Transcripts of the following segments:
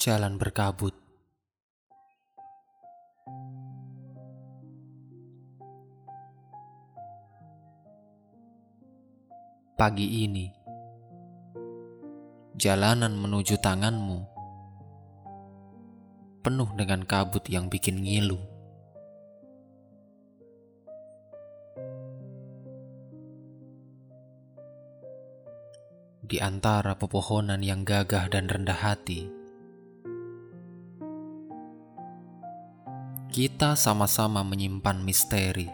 Jalan berkabut. Pagi ini, jalanan menuju tanganmu penuh dengan kabut yang bikin ngilu. Di antara pepohonan yang gagah dan rendah hati, kita sama-sama menyimpan misteri.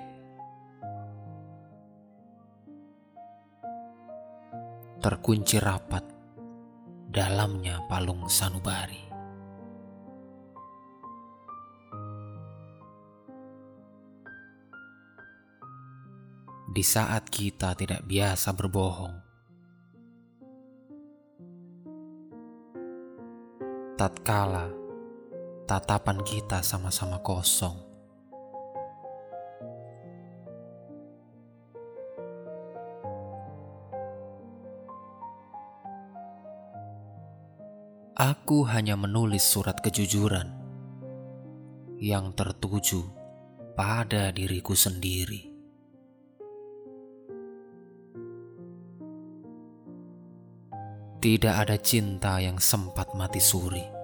Terkunci rapat dalamnya palung sanubari. Di saat kita tidak biasa berbohong, tatkala tatapan kita sama-sama kosong. Aku hanya menulis surat kejujuran yang tertuju pada diriku sendiri. Tidak ada cinta yang sempat mati suri,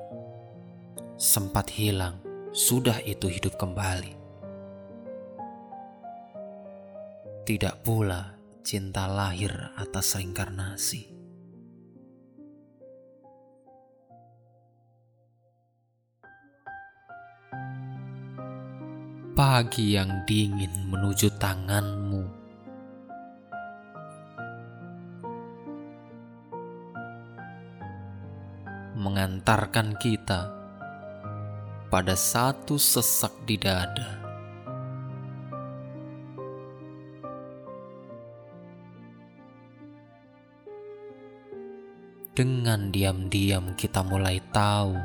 sempat hilang, sudah itu hidup kembali. Tidak pula cinta lahir atas reinkarnasi. pagi yang dingin menuju tanganmu. Mengantarkan kita pada satu sesak di dada. Dengan diam-diam kita mulai tahu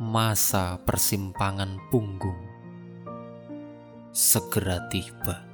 masa persimpangan punggung segera tiba.